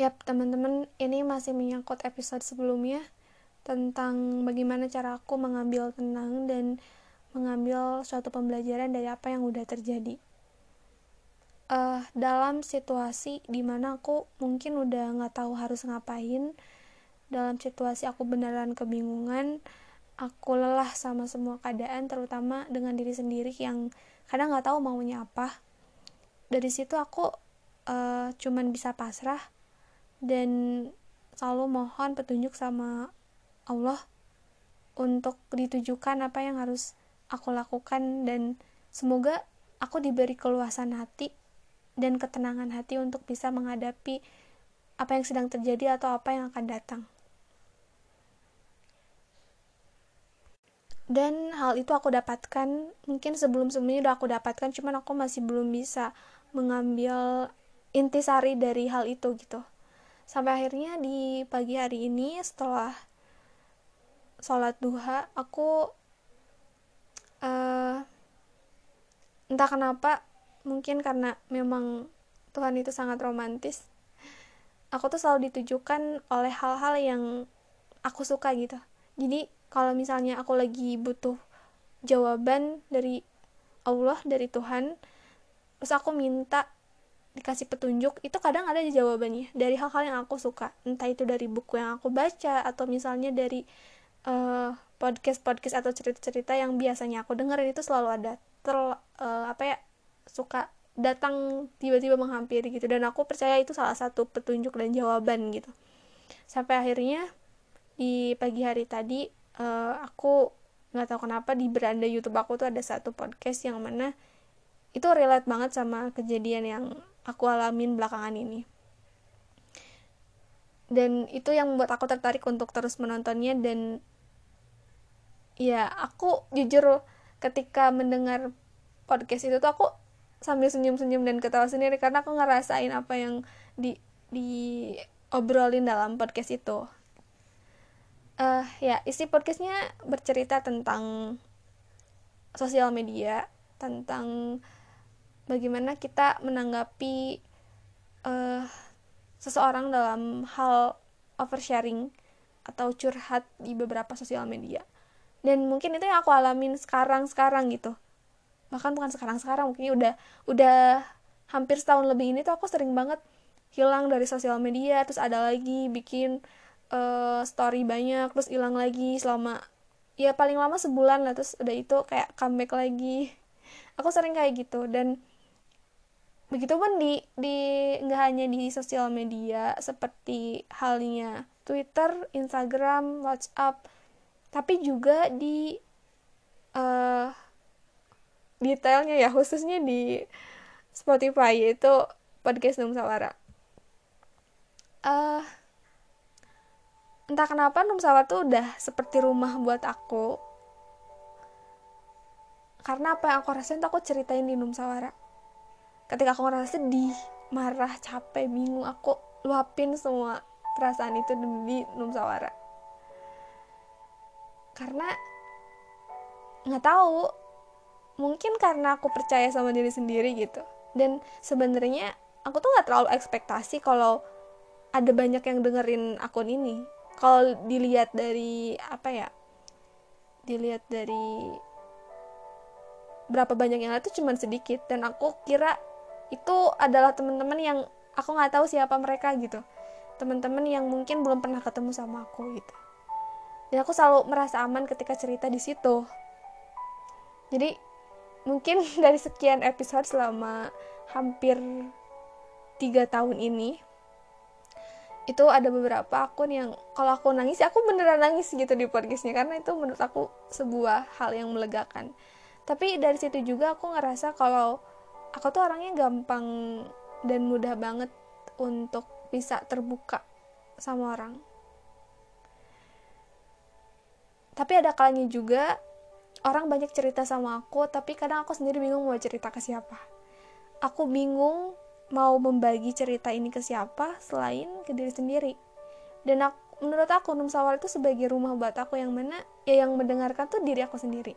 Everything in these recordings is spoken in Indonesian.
Yap, teman-teman, ini masih menyangkut episode sebelumnya tentang bagaimana cara aku mengambil tenang dan mengambil suatu pembelajaran dari apa yang udah terjadi. Uh, dalam situasi di mana aku mungkin udah nggak tahu harus ngapain, dalam situasi aku beneran kebingungan, aku lelah sama semua keadaan, terutama dengan diri sendiri yang kadang nggak tahu maunya apa. Dari situ aku uh, cuman bisa pasrah dan selalu mohon petunjuk sama Allah untuk ditujukan apa yang harus aku lakukan dan semoga aku diberi keluasan hati dan ketenangan hati untuk bisa menghadapi apa yang sedang terjadi atau apa yang akan datang. Dan hal itu aku dapatkan, mungkin sebelum-sebelumnya udah aku dapatkan, cuman aku masih belum bisa mengambil intisari dari hal itu gitu sampai akhirnya di pagi hari ini setelah sholat duha aku uh, entah kenapa mungkin karena memang Tuhan itu sangat romantis aku tuh selalu ditujukan oleh hal-hal yang aku suka gitu. Jadi kalau misalnya aku lagi butuh jawaban dari Allah dari Tuhan terus aku minta dikasih petunjuk itu kadang ada jawabannya. Dari hal-hal yang aku suka. Entah itu dari buku yang aku baca atau misalnya dari uh, podcast podcast atau cerita-cerita yang biasanya aku dengerin itu selalu ada. Ter uh, apa ya suka datang tiba-tiba menghampiri gitu. Dan aku percaya itu salah satu petunjuk dan jawaban gitu. Sampai akhirnya di pagi hari tadi uh, aku nggak tahu kenapa di beranda YouTube aku tuh ada satu podcast yang mana itu relate banget sama kejadian yang aku alamin belakangan ini. Dan itu yang membuat aku tertarik untuk terus menontonnya dan ya aku jujur ketika mendengar podcast itu tuh aku sambil senyum-senyum dan ketawa sendiri karena aku ngerasain apa yang di di obrolin dalam podcast itu. Uh, ya isi podcastnya bercerita tentang sosial media tentang bagaimana kita menanggapi uh, seseorang dalam hal oversharing atau curhat di beberapa sosial media. Dan mungkin itu yang aku alamin sekarang sekarang gitu. Bahkan bukan sekarang sekarang mungkin udah udah hampir setahun lebih ini tuh aku sering banget hilang dari sosial media. Terus ada lagi bikin uh, story banyak terus hilang lagi selama ya paling lama sebulan lah. Terus udah itu kayak comeback lagi. Aku sering kayak gitu. Dan Begitupun di di nggak hanya di sosial media seperti halnya Twitter, Instagram, WhatsApp, tapi juga di uh, detailnya ya khususnya di Spotify yaitu podcast Numsawara. Uh, entah kenapa Numsawara tuh udah seperti rumah buat aku. Karena apa yang aku rasain tuh aku ceritain di Numsawara ketika aku ngerasa sedih marah capek bingung aku luapin semua perasaan itu di Numsawara. Karena nggak tahu mungkin karena aku percaya sama diri sendiri gitu. Dan sebenarnya aku tuh nggak terlalu ekspektasi kalau ada banyak yang dengerin akun ini. Kalau dilihat dari apa ya dilihat dari berapa banyak yang ada tuh cuman sedikit. Dan aku kira itu adalah teman-teman yang aku nggak tahu siapa mereka gitu. Teman-teman yang mungkin belum pernah ketemu sama aku gitu. Dan aku selalu merasa aman ketika cerita di situ. Jadi mungkin dari sekian episode selama hampir tiga tahun ini itu ada beberapa akun yang kalau aku nangis aku beneran nangis gitu di podcastnya karena itu menurut aku sebuah hal yang melegakan. Tapi dari situ juga aku ngerasa kalau aku tuh orangnya gampang dan mudah banget untuk bisa terbuka sama orang. Tapi ada kalanya juga orang banyak cerita sama aku tapi kadang aku sendiri bingung mau cerita ke siapa. Aku bingung mau membagi cerita ini ke siapa selain ke diri sendiri. Dan aku, menurut aku Num Sawal itu sebagai rumah buat aku yang mana ya yang mendengarkan tuh diri aku sendiri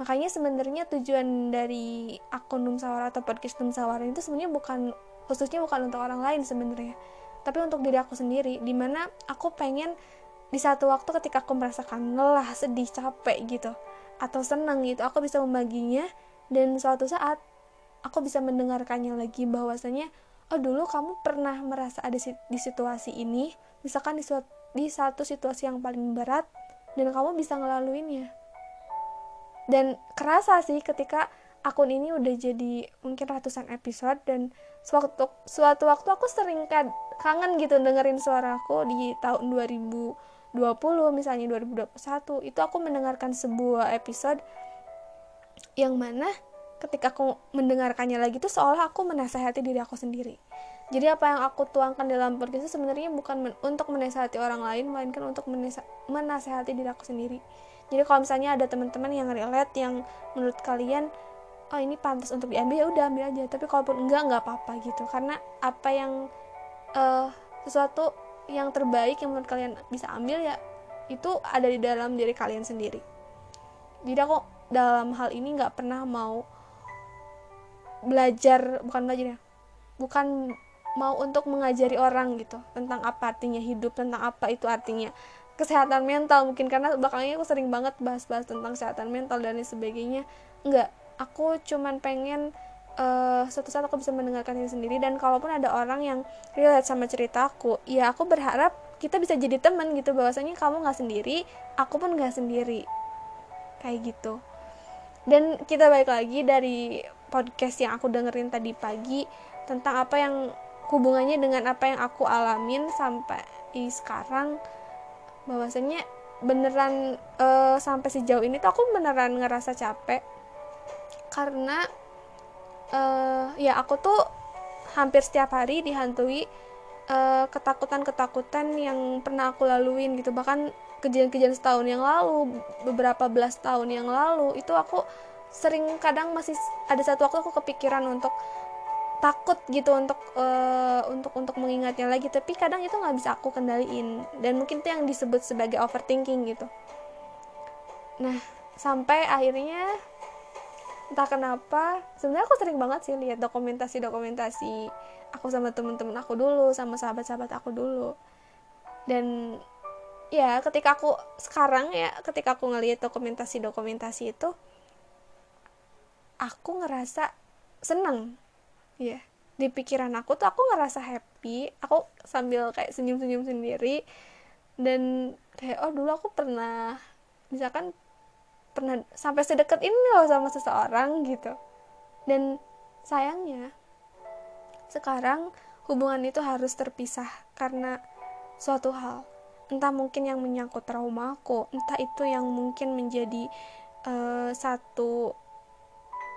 makanya sebenarnya tujuan dari akun Numsawara atau podcast Numsawara itu sebenarnya bukan khususnya bukan untuk orang lain sebenarnya. Tapi untuk diri aku sendiri di mana aku pengen di satu waktu ketika aku merasakan lelah sedih capek gitu atau senang gitu aku bisa membaginya. Dan suatu saat aku bisa mendengarkannya lagi bahwasanya oh dulu kamu pernah merasa ada di situasi ini misalkan di, di satu situasi yang paling berat dan kamu bisa ngelaluinnya dan kerasa sih ketika akun ini udah jadi mungkin ratusan episode dan suatu suatu waktu aku sering kan kangen gitu dengerin suaraku di tahun 2020 misalnya 2021 itu aku mendengarkan sebuah episode yang mana ketika aku mendengarkannya lagi tuh seolah aku menasehati diri aku sendiri. Jadi apa yang aku tuangkan dalam podcast itu sebenarnya bukan men untuk menasehati orang lain melainkan untuk menasehati diri aku sendiri jadi kalau misalnya ada teman-teman yang relate yang menurut kalian oh ini pantas untuk diambil ya udah ambil aja. Tapi kalaupun enggak nggak apa-apa gitu. Karena apa yang uh, sesuatu yang terbaik yang menurut kalian bisa ambil ya itu ada di dalam diri kalian sendiri. Jadi aku dalam hal ini nggak pernah mau belajar bukan belajar ya bukan mau untuk mengajari orang gitu tentang apa artinya hidup tentang apa itu artinya kesehatan mental mungkin karena belakangnya aku sering banget bahas-bahas tentang kesehatan mental dan sebagainya. Enggak aku cuman pengen uh, suatu saat aku bisa mendengarkan ini sendiri dan kalaupun ada orang yang relate sama ceritaku ya aku berharap kita bisa jadi teman gitu bahwasanya kamu nggak sendiri aku pun nggak sendiri. Kayak gitu. Dan kita balik lagi dari podcast yang aku dengerin tadi pagi tentang apa yang hubungannya dengan apa yang aku alamin sampai sekarang bahwasanya beneran uh, sampai sejauh ini tuh aku beneran ngerasa capek. Karena uh, ya aku tuh hampir setiap hari dihantui uh, ketakutan-ketakutan yang pernah aku laluin gitu. Bahkan kejadian-kejadian setahun yang lalu beberapa belas tahun yang lalu itu aku sering kadang masih ada satu waktu aku kepikiran untuk takut gitu untuk uh, untuk untuk mengingatnya lagi. Tapi kadang itu nggak bisa aku kendaliin. Dan mungkin itu yang disebut sebagai overthinking gitu. Nah sampai akhirnya entah kenapa sebenarnya aku sering banget sih lihat dokumentasi dokumentasi aku sama temen-temen aku dulu sama sahabat-sahabat aku dulu. Dan ya ketika aku sekarang ya ketika aku ngelihat dokumentasi dokumentasi itu aku ngerasa seneng ya di pikiran aku tuh aku ngerasa happy. Aku sambil kayak senyum-senyum sendiri. Dan kayak oh dulu aku pernah misalkan pernah sampai sedekat ini loh sama seseorang gitu. Dan sayangnya sekarang hubungan itu harus terpisah karena suatu hal. Entah mungkin yang menyangkut trauma aku entah itu yang mungkin menjadi uh, satu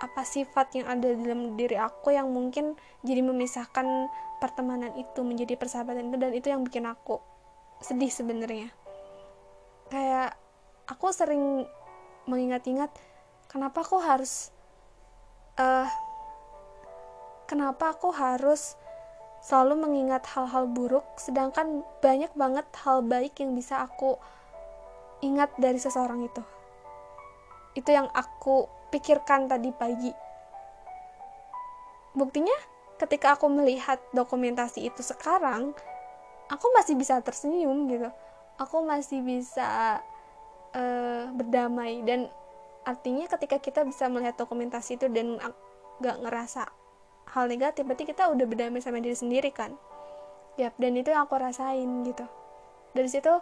apa sifat yang ada dalam diri aku yang mungkin jadi memisahkan pertemanan itu menjadi persahabatan itu dan itu yang bikin aku sedih sebenarnya. Kayak aku sering mengingat-ingat kenapa aku harus uh, kenapa aku harus selalu mengingat hal-hal buruk sedangkan banyak banget hal baik yang bisa aku ingat dari seseorang itu. Itu yang aku pikirkan tadi pagi. Buktinya, ketika aku melihat dokumentasi itu sekarang, aku masih bisa tersenyum gitu. Aku masih bisa uh, berdamai dan artinya ketika kita bisa melihat dokumentasi itu dan gak ngerasa hal negatif, berarti kita udah berdamai sama diri sendiri kan. Yap, dan itu yang aku rasain gitu. Dari situ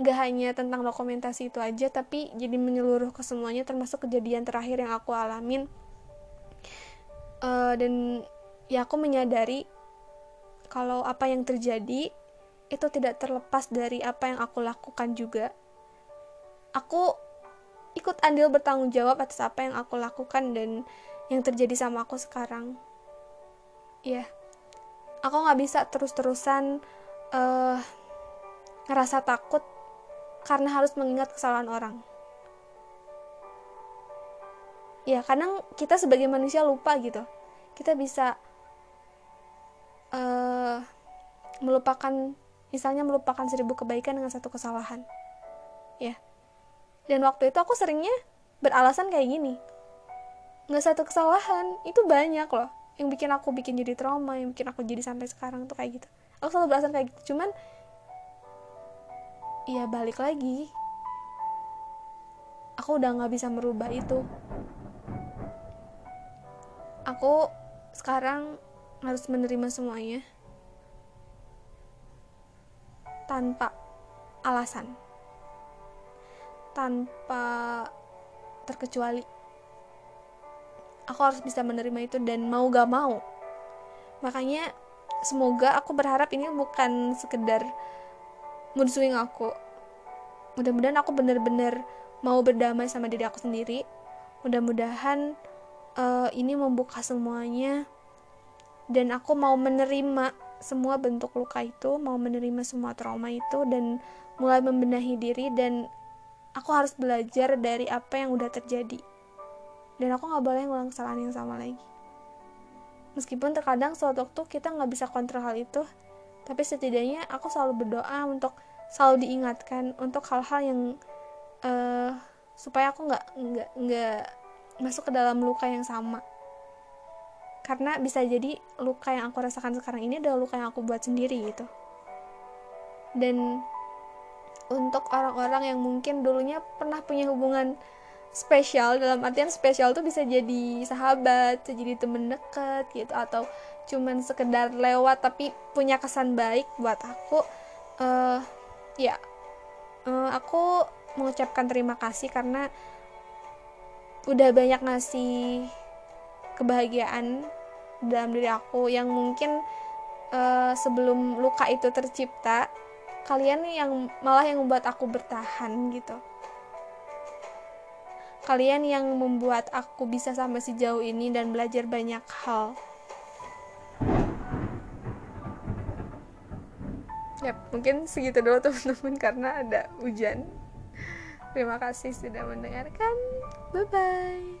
gak hanya tentang dokumentasi itu aja tapi jadi menyeluruh ke semuanya termasuk kejadian terakhir yang aku alamin uh, dan ya aku menyadari kalau apa yang terjadi itu tidak terlepas dari apa yang aku lakukan juga aku ikut andil bertanggung jawab atas apa yang aku lakukan dan yang terjadi sama aku sekarang ya yeah. aku nggak bisa terus-terusan uh, ngerasa takut karena harus mengingat kesalahan orang. Ya, kadang kita sebagai manusia lupa gitu. Kita bisa uh, melupakan, misalnya melupakan seribu kebaikan dengan satu kesalahan. Ya. Dan waktu itu aku seringnya beralasan kayak gini. Nggak satu kesalahan, itu banyak loh. Yang bikin aku bikin jadi trauma, yang bikin aku jadi sampai sekarang tuh kayak gitu. aku selalu berasa kayak gitu cuman ya balik lagi. Aku udah nggak bisa merubah itu. Aku sekarang harus menerima semuanya tanpa alasan tanpa terkecuali. Aku harus bisa menerima itu dan mau gak mau. Makanya semoga aku berharap ini bukan sekedar mood swing aku. Mudah-mudahan aku bener-bener mau berdamai sama diri aku sendiri. Mudah-mudahan uh, ini membuka semuanya. Dan aku mau menerima semua bentuk luka itu mau menerima semua trauma itu dan mulai membenahi diri dan aku harus belajar dari apa yang udah terjadi. Dan aku nggak boleh ngulang kesalahan yang sama lagi. Meskipun terkadang suatu waktu kita nggak bisa kontrol hal itu tapi setidaknya aku selalu berdoa untuk selalu diingatkan untuk hal-hal yang uh, supaya aku nggak nggak nggak masuk ke dalam luka yang sama. Karena bisa jadi luka yang aku rasakan sekarang ini adalah luka yang aku buat sendiri gitu. Dan untuk orang-orang yang mungkin dulunya pernah punya hubungan spesial dalam artian spesial tuh bisa jadi sahabat, bisa jadi temen deket gitu atau cuman sekedar lewat tapi punya kesan baik buat aku uh, ya uh, aku mengucapkan terima kasih karena udah banyak ngasih kebahagiaan dalam diri aku yang mungkin uh, sebelum luka itu tercipta kalian yang malah yang membuat aku bertahan gitu. Kalian yang membuat aku bisa sampai sejauh ini dan belajar banyak hal ya mungkin segitu dulu teman-teman karena ada hujan. Terima kasih sudah mendengarkan. Bye bye